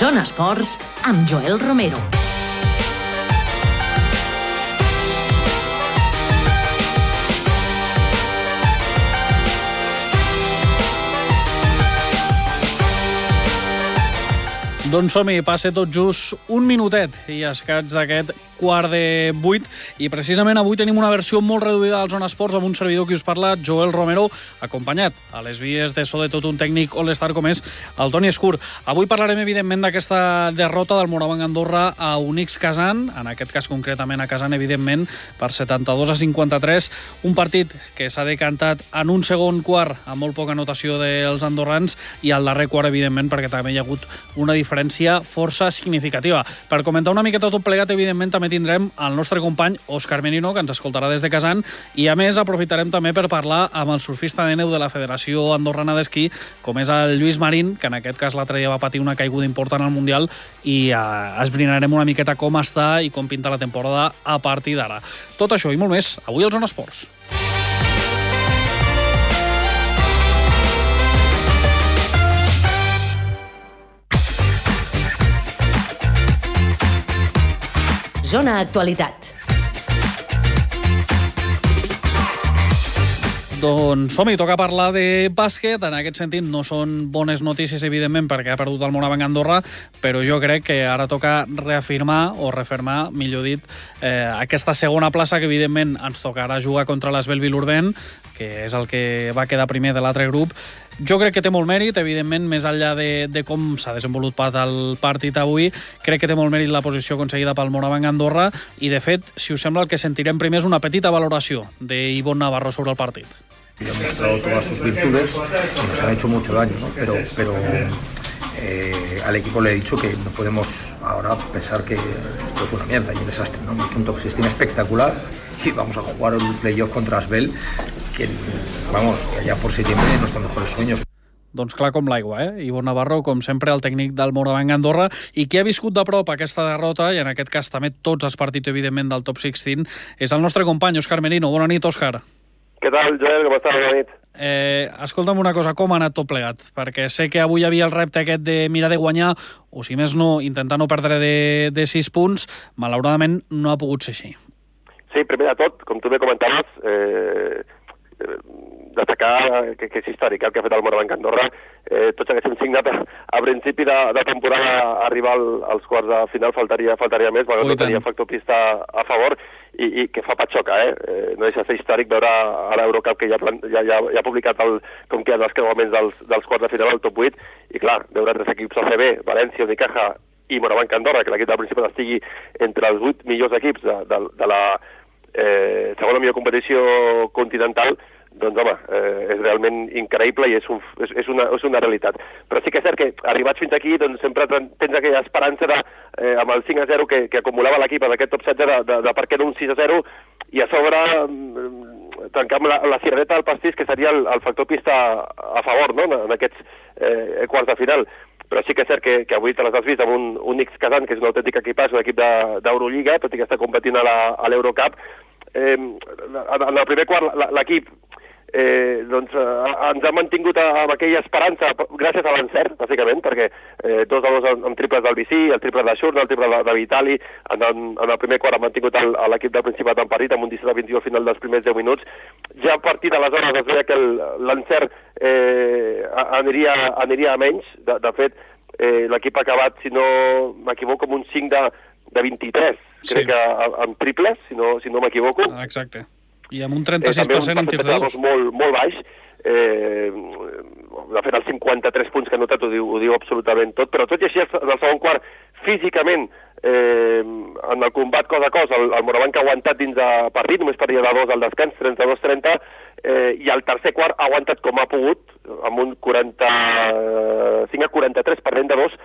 Zona Esports amb Joel Romero. Doncs som-hi, passe tot just un minutet i escaig d'aquest quart de vuit i precisament avui tenim una versió molt reduïda al Zona Esports amb un servidor que us parla, Joel Romero, acompanyat a les vies de so de tot un tècnic all-star com és el Toni Escur. Avui parlarem evidentment d'aquesta derrota del Morabanc Andorra a Unix Kazan, en aquest cas concretament a Kazan, evidentment, per 72 a 53, un partit que s'ha decantat en un segon quart amb molt poca notació dels andorrans i al darrer quart, evidentment, perquè també hi ha hagut una diferència força significativa. Per comentar una miqueta tot plegat, evidentment, també tindrem el nostre company Òscar Menino, que ens escoltarà des de Casan, i a més aprofitarem també per parlar amb el surfista de neu de la Federació Andorrana d'Esquí, com és el Lluís Marín, que en aquest cas l'altre dia va patir una caiguda important al Mundial, i eh, esbrinarem una miqueta com està i com pinta la temporada a partir d'ara. Tot això i molt més, avui al Zona Esports. Zona Actualitat. Doncs som-hi, toca parlar de bàsquet. En aquest sentit, no són bones notícies, evidentment, perquè ha perdut el Morabanc Andorra, però jo crec que ara toca reafirmar o refermar, millor dit, eh, aquesta segona plaça que, evidentment, ens tocarà jugar contra l'Esbel Vilurben, que és el que va quedar primer de l'altre grup. Jo crec que té molt mèrit, evidentment, més enllà de, de com s'ha desenvolupat el partit avui, crec que té molt mèrit la posició aconseguida pel Morabanc Andorra i, de fet, si us sembla, el que sentirem primer és una petita valoració d'Ivon Navarro sobre el partit. ha mostrado todas sus virtudes nos han hecho mucho daño, ¿no? pero, pero eh, al equipo le he dicho que no podemos ahora pensar que esto es una mierda y un desastre. ¿no? Hemos hecho un top 16 espectacular y vamos a jugar el playoff contra Asbel, que vamos, que allá por septiembre nuestros mejores sueños. Doncs clar com l'aigua, eh? Ivo Navarro, com sempre, el tècnic del Morabanc Andorra, i qui ha viscut de prop aquesta derrota, i en aquest cas també tots els partits, evidentment, del top 16, és el nostre company, Òscar Merino. Bona nit, Òscar. Què tal, Joel? Com estàs? Bona nit. Eh, escolta'm una cosa, com ha anat tot plegat? Perquè sé que avui hi havia el repte aquest de mirar de guanyar, o si més no, intentar no perdre de, de 6 punts. Malauradament no ha pogut ser així. Sí, primer de tot, com tu bé comentaves, eh, destacar que, que és històric el que ha fet el Morabanc Andorra. Eh, tots haguéssim signat a, a principi de, de temporada a arribar al, als quarts de final, faltaria, faltaria més, Ui, no tenia factor pista a favor, i, i que fa patxoca, eh? eh no deixa de ser històric veure a l'Eurocup que ja, plan- ja, ja, ja ha publicat el, com queden els creuaments dels, dels quarts de final al top 8, i clar, veure tres equips ACB, València, Unicaja i Morabanc Andorra, que l'equip del Principat estigui entre els 8 millors equips de, de, de la eh, segona millor competició continental, doncs home, eh, és realment increïble i és, un, és, és, una, és una realitat. Però sí que és cert que arribats fins aquí doncs sempre ten- tens aquella esperança de, eh, amb el 5 a 0 que, que acumulava l'equip en aquest top 16 de, de, de per què no un 6 a 0 i a sobre mm, tancar amb la, la cirereta del pastís que seria el, el factor pista a favor no? en, en aquests eh, quarts de final però sí que és cert que, que avui te les has vist amb un, un X Kazan, que és un autèntic equipàs, un equip de- d'Eurolliga, tot i que està competint a l'Eurocup. Eh, en el primer quart l'equip eh, doncs, eh, ens ha mantingut amb aquella esperança gràcies a l'encert, bàsicament, perquè eh, dos de dos amb, amb triples del Vicí, el triple de Xurna, el triple de, de Vitali, en, en, en el primer quart ha mantingut l'equip del Principat en partit amb un 17 a 21 al final dels primers 10 minuts. Ja a partir d'aleshores es veia que el- l'encert eh, aniria, aniria a menys. De, de fet, eh, l'equip ha acabat, si no m'equivoco, amb un 5 de, de 23, Sí. crec que a- en triples, si no, si no m'equivoco. Ah, Exacte. I amb un Eh, també 36% un en tirs de dos. molt, molt baix. Eh, de fet, els 53 punts que ha notat ho diu, ho diu absolutament tot, però tot i així, en el segon quart, físicament, eh, en el combat cos a cos, el, el Morabanc ha aguantat dins de partit, només perdia de dos al descans, 32-30, eh, i el tercer quart ha aguantat com ha pogut, amb un 45 a 43 perdent de dos,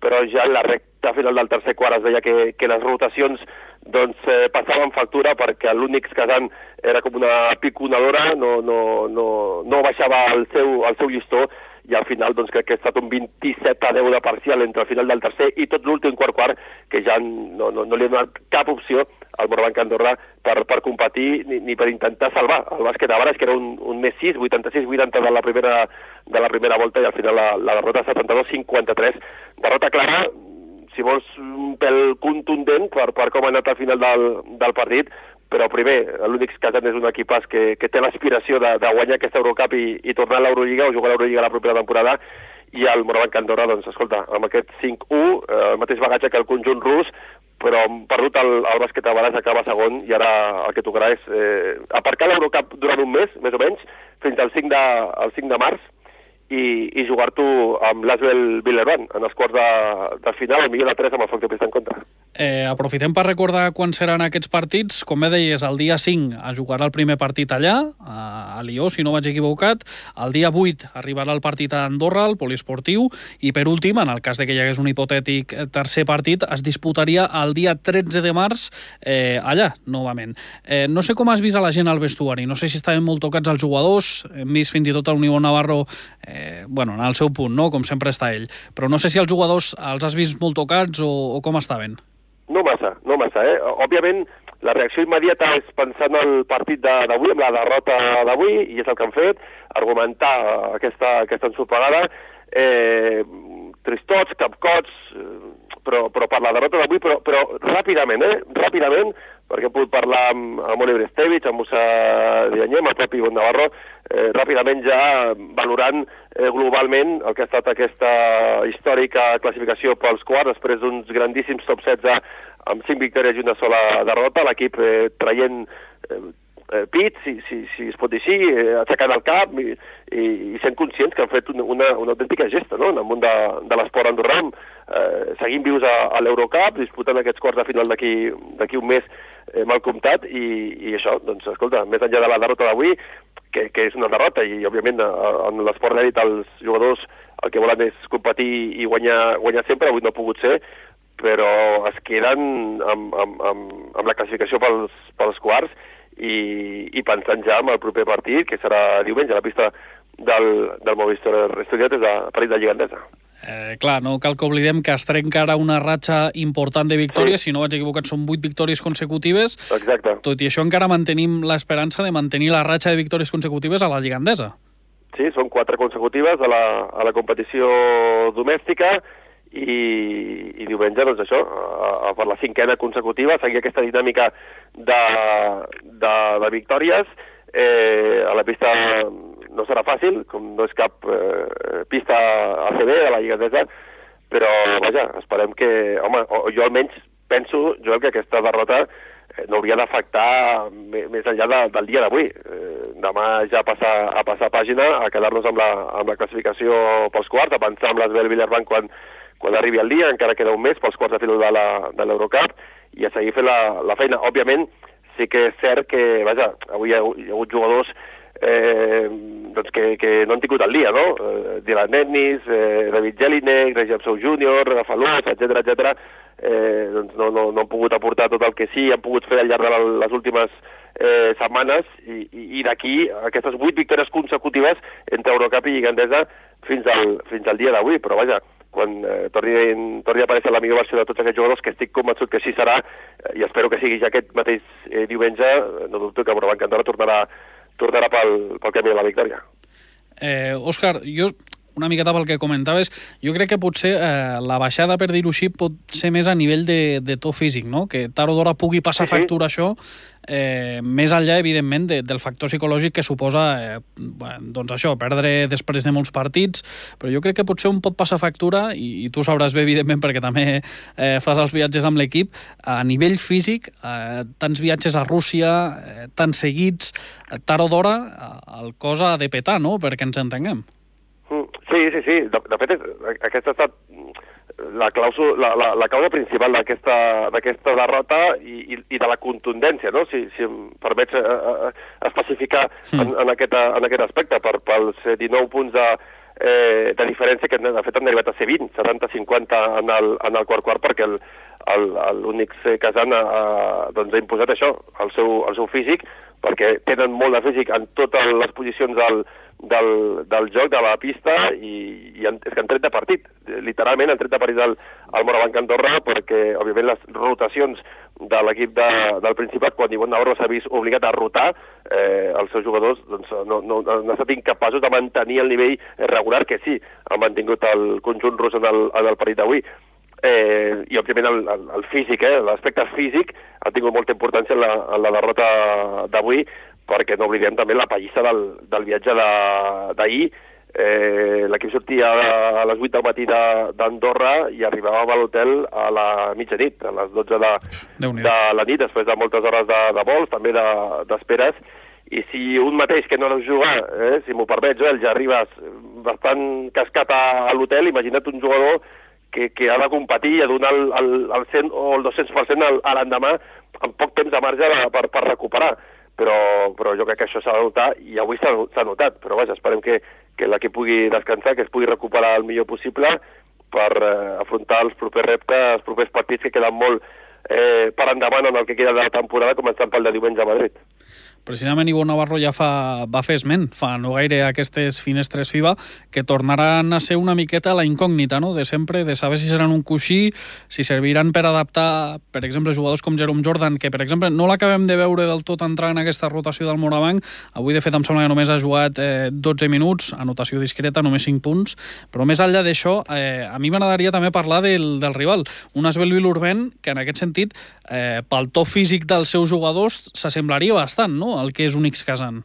però ja en la recta final del tercer quart es veia que, que les rotacions doncs, eh, passaven factura perquè l'únic Kazan era com una piconadora, no, no, no, no baixava el seu, el seu llistó i al final doncs, crec que ha estat un 27 a 10 de parcial entre el final del tercer i tot l'últim quart quart, que ja no, no, no li ha donat cap opció al Morabanc Andorra per, per competir ni, ni per intentar salvar el bàsquet de Bares, que era un, un més 6, 86-80 de la primera de la primera volta i al final la, la derrota 72-53. Derrota clara, si vols un pèl contundent per, per com ha anat al final del, del partit, però primer, l'únic que és un equipàs que, que té l'aspiració de, de guanyar aquesta Eurocup i, i tornar a l'Eurolliga o jugar a l'Eurolliga la propera temporada, i el Morabanc Andorra, doncs, escolta, amb aquest 5-1, eh, el mateix bagatge que el conjunt rus, però han perdut el, el bàsquet a Balas, acaba segon, i ara el que tocarà és eh, aparcar l'Eurocup durant un mes, més o menys, fins al 5 de, al 5 de març, i, i jugar-t'ho amb l'Asbel Villerban en els quarts de, de final, el millor de 3 amb el foc de pista en contra. Eh, aprofitem per recordar quan seran aquests partits. Com bé deies, el dia 5 es jugarà el primer partit allà, a Lió, si no vaig equivocat. El dia 8 arribarà el partit a Andorra, el poliesportiu, i per últim, en el cas de que hi hagués un hipotètic tercer partit, es disputaria el dia 13 de març eh, allà, novament. Eh, no sé com has vist a la gent al vestuari, no sé si estaven molt tocats els jugadors, hem vist fins i tot el Unió Navarro eh, bueno, en el seu punt, no? com sempre està ell, però no sé si els jugadors els has vist molt tocats o, o com estaven. No massa, no massa, eh? Òbviament, la reacció immediata és pensar en el partit d'avui, amb la derrota d'avui, i és el que han fet, argumentar aquesta, aquesta ensopegada, eh, tristots, capcots, eh, però, però per la derrota d'avui, però, però ràpidament, eh? Ràpidament, perquè he pogut parlar amb, amb Oliver Estevich, amb Musa Dianyem, amb Pep Ibon Navarro, eh, ràpidament ja valorant eh, globalment el que ha estat aquesta històrica classificació pels quarts, després d'uns grandíssims top 16 amb 5 victòries i una sola derrota, l'equip eh, traient eh, eh, pit, si, si, si es pot dir així, eh, aixecant el cap i, i, i sent conscients que han fet una, una, una autèntica gesta no? en el món de, de l'esport andorrà, eh, seguint vius a, a l'Eurocup, disputant aquests quarts de final d'aquí un mes eh, mal comptat, i, i això, doncs, escolta, més enllà de la derrota d'avui, que, que és una derrota, i òbviament en l'esport d'èlit els jugadors el que volen és competir i guanyar, guanyar sempre, avui no ha pogut ser, però es queden amb, amb, amb, amb la classificació pels, pels quarts i, i pensant ja en el proper partit, que serà diumenge a la pista del, del Movistar Estudiantes de París de Lliga Endesa. Eh, clar, no cal que oblidem que es trenca ara una ratxa important de victòries, sí. si no vaig equivocat són 8 victòries consecutives. Exacte. Tot i això encara mantenim l'esperança de mantenir la ratxa de victòries consecutives a la Lliga Endesa. Sí, són quatre consecutives a la, a la competició domèstica i, i diumenge, doncs això, a per la cinquena consecutiva, seguir aquesta dinàmica de, de, de victòries. Eh, a la pista no serà fàcil, com no és cap eh, pista ACB de la Lliga Endesa, però, vaja, esperem que... Home, jo almenys penso, Joel, que aquesta derrota eh, no hauria d'afectar més enllà de, del dia d'avui. Eh, demà ja passar, a passar pàgina, a quedar-nos amb, la, amb la classificació pels quarts, a pensar amb l'Esbel Villarban quan, quan arribi el dia, encara queda un mes pels quarts de final de l'Eurocup, i a seguir fent la, la feina. Òbviament, sí que és cert que, vaja, avui hi ha, hi ha hagut jugadors eh, doncs que, que no han tingut el dia, no? Eh, Dylan Ennis, eh, David Jelinek, Reggie Absou Júnior, Rafalós, etc etc. Eh, doncs no, no, no han pogut aportar tot el que sí han pogut fer al llarg de les últimes eh, setmanes i, i, i d'aquí aquestes vuit victòries consecutives entre Eurocup i Gandesa fins al, fins al dia d'avui, però vaja, quan eh, torni, torni a aparèixer la millor versió de tots aquests jugadors, que estic convençut que així serà, eh, i espero que sigui ja aquest mateix eh, diumenge, no dubto que Morabanc Andorra tornarà tornarà pel, pel la victòria. Eh, Òscar, jo una miqueta pel que comentaves, jo crec que potser eh, la baixada, per dir-ho així, pot ser més a nivell de, de to físic, no? que tard o d'hora pugui passar sí, sí. factura això, eh, més enllà, evidentment, de, del factor psicològic que suposa eh, doncs això, perdre després de molts partits, però jo crec que potser un pot passar factura, i, i tu sabràs bé, evidentment, perquè també eh, fas els viatges amb l'equip, a nivell físic, eh, tants viatges a Rússia, eh, tan seguits, eh, tard o d'hora, el cos ha de petar, no?, perquè ens entenguem. Mm, sí, sí, sí. De, de fet, aquesta ha estat la, clausu, la, la, la causa principal d'aquesta derrota i, i, i de la contundència, no? si, si em permets eh, eh, especificar mm. en, en, aquest, en aquest aspecte, per, pels 19 punts de, eh, de diferència que de fet han arribat a ser 20, 70-50 en, el, en el quart quart, perquè l'únic casant ha, doncs ha imposat això, el seu, el seu físic, perquè tenen molt de físic en totes les posicions del, del, del joc, de la pista, i, i en, és que han tret de partit, literalment han tret de partit el, el Morabanc Andorra, perquè, òbviament, les rotacions de l'equip de, del Principat, quan Ivonne Navarro s'ha vist obligat a rotar, eh, els seus jugadors doncs, no, no, no han estat incapaços de mantenir el nivell regular que sí ha mantingut el conjunt rus en el, en el partit d'avui. Eh, I, òbviament, el, el, el físic, eh, l'aspecte físic ha tingut molta importància en la, en la derrota d'avui, perquè no oblidem també la pallissa del, del viatge d'ahir. Eh, L'equip sortia a les 8 del matí d'Andorra i arribàvem a l'hotel a la mitjanit, a les 12 de, de la nit, després de moltes hores de, de vols, també d'esperes, de, i si un mateix que no deu jugar, eh, si m'ho permets, Joel, ja arribes bastant cascat a, a l'hotel, imagina't un jugador que, que ha de competir i de donar el, el, el 100 o el 200% a l'endemà amb poc temps de marge per, per recuperar però, però jo crec que això s'ha de notar i avui s'ha notat, però vaja, esperem que, que l'equip pugui descansar, que es pugui recuperar el millor possible per eh, afrontar els propers reptes, els propers partits que queden molt eh, per endavant en el que queda de la temporada, començant pel de diumenge a Madrid. Precisament Ivo Navarro ja fa, va fer esment fa no gaire aquestes finestres FIBA que tornaran a ser una miqueta la incògnita no? de sempre, de saber si seran un coixí, si serviran per adaptar, per exemple, jugadors com Jerome Jordan, que per exemple no l'acabem de veure del tot entrar en aquesta rotació del Morabanc. Avui, de fet, em sembla que només ha jugat eh, 12 minuts, anotació discreta, només 5 punts, però més enllà d'això, eh, a mi m'agradaria també parlar del, del rival, un Asbel Vilurben que en aquest sentit, eh, pel to físic dels seus jugadors, s'assemblaria bastant, no?, el que és un X-Casant.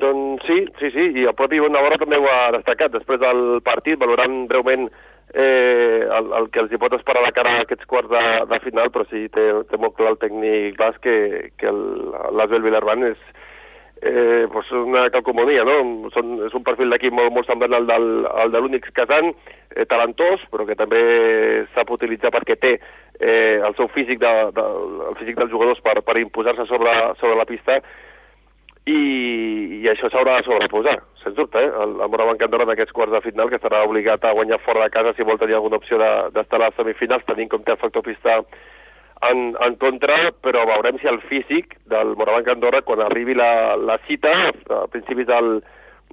Doncs sí, sí, sí, i el propi Ivan Navarro també ho ha destacat després del partit, valorant breument eh, el, el que els hi pot esperar de cara a aquests quarts de, de final, però sí, té, té molt clar el tècnic bas que, que l'Asbel Villarban és eh, pues una calcomonia, no? Són, és un perfil d'equip molt, molt semblant al del, al de l'únic Kazan, eh, talentós, però que també sap utilitzar perquè té eh, el seu físic, de, de, el físic dels jugadors per, per imposar-se sobre, sobre la pista i, i això s'haurà de sobreposar, sens dubte, eh? El, el Morabanc Andorra d'aquests quarts de final, que estarà obligat a guanyar fora de casa si vol tenir alguna opció d'estar de, a les semifinals, tenint com té el factor pista en, en contra, però veurem si el físic del Morabanc Andorra, quan arribi la, la cita, a principis del,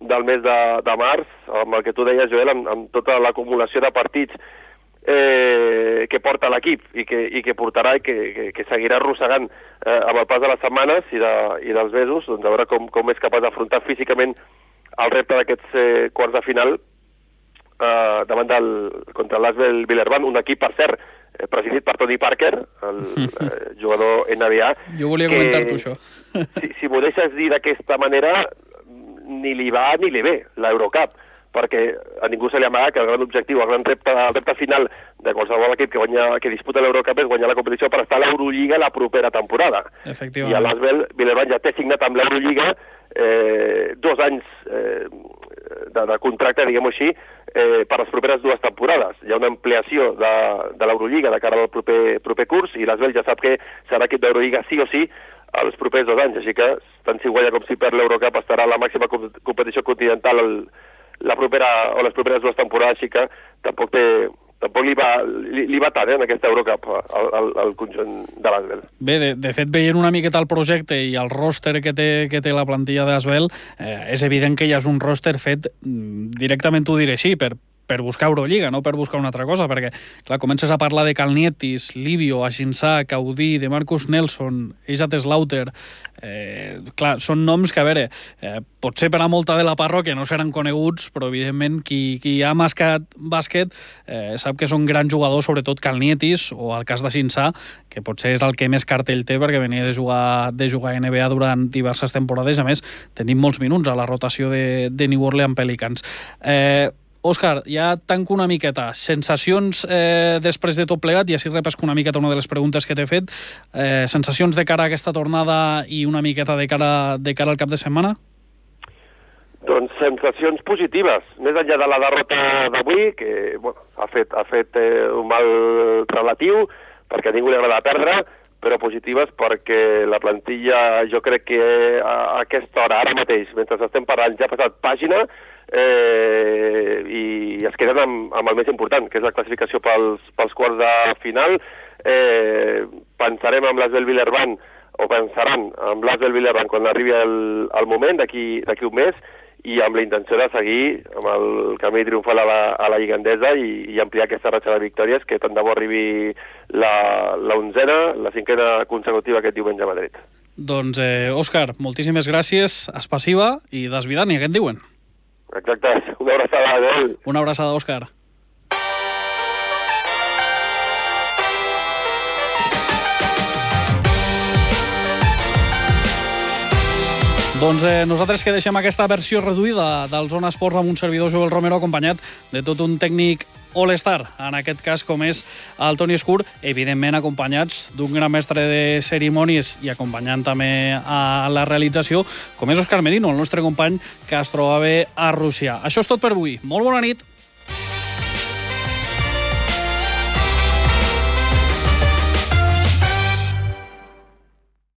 del mes de, de març, amb el que tu deies, Joel, amb, amb tota l'acumulació de partits eh, que porta l'equip i, que, i que portarà i que, que, que seguirà arrossegant eh, amb el pas de les setmanes i, de, i dels mesos, doncs a veure com, com és capaç d'afrontar físicament el repte d'aquests eh, quarts de final eh, davant del, contra l'Asbel Villerban, un equip, per cert, presidit per Tony Parker, el eh, jugador NBA. Jo volia comentar-t'ho, això. si, si m'ho deixes dir d'aquesta manera, ni li va ni li ve l'Eurocup perquè a ningú se li amaga que el gran objectiu, el gran repte, el repte final de qualsevol equip que, guanya, que disputa l'Eurocup és guanyar la competició per estar a l'Eurolliga la propera temporada. I a l'Asbel, Villarban ja té signat amb l'Eurolliga eh, dos anys eh, de, de contracte, diguem-ho així, eh, per les properes dues temporades. Hi ha una ampliació de, de l'Eurolliga de cara al proper, proper curs i l'Asbel ja sap que serà equip d'Eurolliga sí o sí els propers dos anys, així que tant si guanya com si perd l'Eurocup estarà la màxima competició continental el, la propera, o les properes dues temporades, així que tampoc té, tampoc li va, li, li va tant eh, en aquesta Eurocup al, al, al conjunt de l'Asbel. Bé, de, de fet, veient una miqueta el projecte i el roster que té, que té la plantilla d'Asbel, eh, és evident que ja és un roster fet, mm, directament ho diré així, per, per buscar Euroliga, no per buscar una altra cosa, perquè, clar, comences a parlar de Calnietis, Livio, Aginsà, Caudí, de Marcus Nelson, Isat Slaughter... Eh, clar, són noms que, a veure, eh, potser per a molta de la parròquia no seran coneguts, però, evidentment, qui, qui ha mascat bàsquet eh, sap que són grans jugadors, sobretot Calnietis, o el cas de Aginsà, que potser és el que més cartell té, perquè venia de jugar, de jugar a NBA durant diverses temporades, a més, tenim molts minuts a la rotació de, de New Orleans Pelicans. Eh, Òscar, ja tanco una miqueta. Sensacions eh, després de tot plegat, i així repesco una miqueta una de les preguntes que t'he fet. Eh, sensacions de cara a aquesta tornada i una miqueta de cara, de cara al cap de setmana? Doncs sensacions positives, més enllà de la derrota d'avui, que bueno, ha fet, ha fet eh, un mal relatiu, perquè a ningú li agrada perdre, però positives perquè la plantilla, jo crec que a aquesta hora, ara mateix, mentre estem parlant, ja ha passat pàgina, eh, i es queden amb, amb el més important, que és la classificació pels, pels quarts de final. Eh, pensarem amb l'Asbel Villerban, o pensaran amb l'Asbel Villerban quan arribi el, el moment, d'aquí un mes, i amb la intenció de seguir amb el camí triomfal a la, a la Lliga Endesa i, i ampliar aquesta ratxa de victòries que tant de bo arribi la, la onzena, la cinquena consecutiva aquest diumenge a Madrid. Doncs, eh, Òscar, moltíssimes gràcies, espassiva i desvidant, i què et diuen? Exacte, una abraçada, adéu. Una abraçada, Òscar. Doncs eh, nosaltres que deixem aquesta versió reduïda del Zona Esports amb un servidor Joel Romero acompanyat de tot un tècnic All-Star, en aquest cas com és el Toni Escur, evidentment acompanyats d'un gran mestre de cerimònies i acompanyant també a la realització, com és Òscar Merino, el nostre company que es trobava a Rússia. Això és tot per avui. Molt bona nit.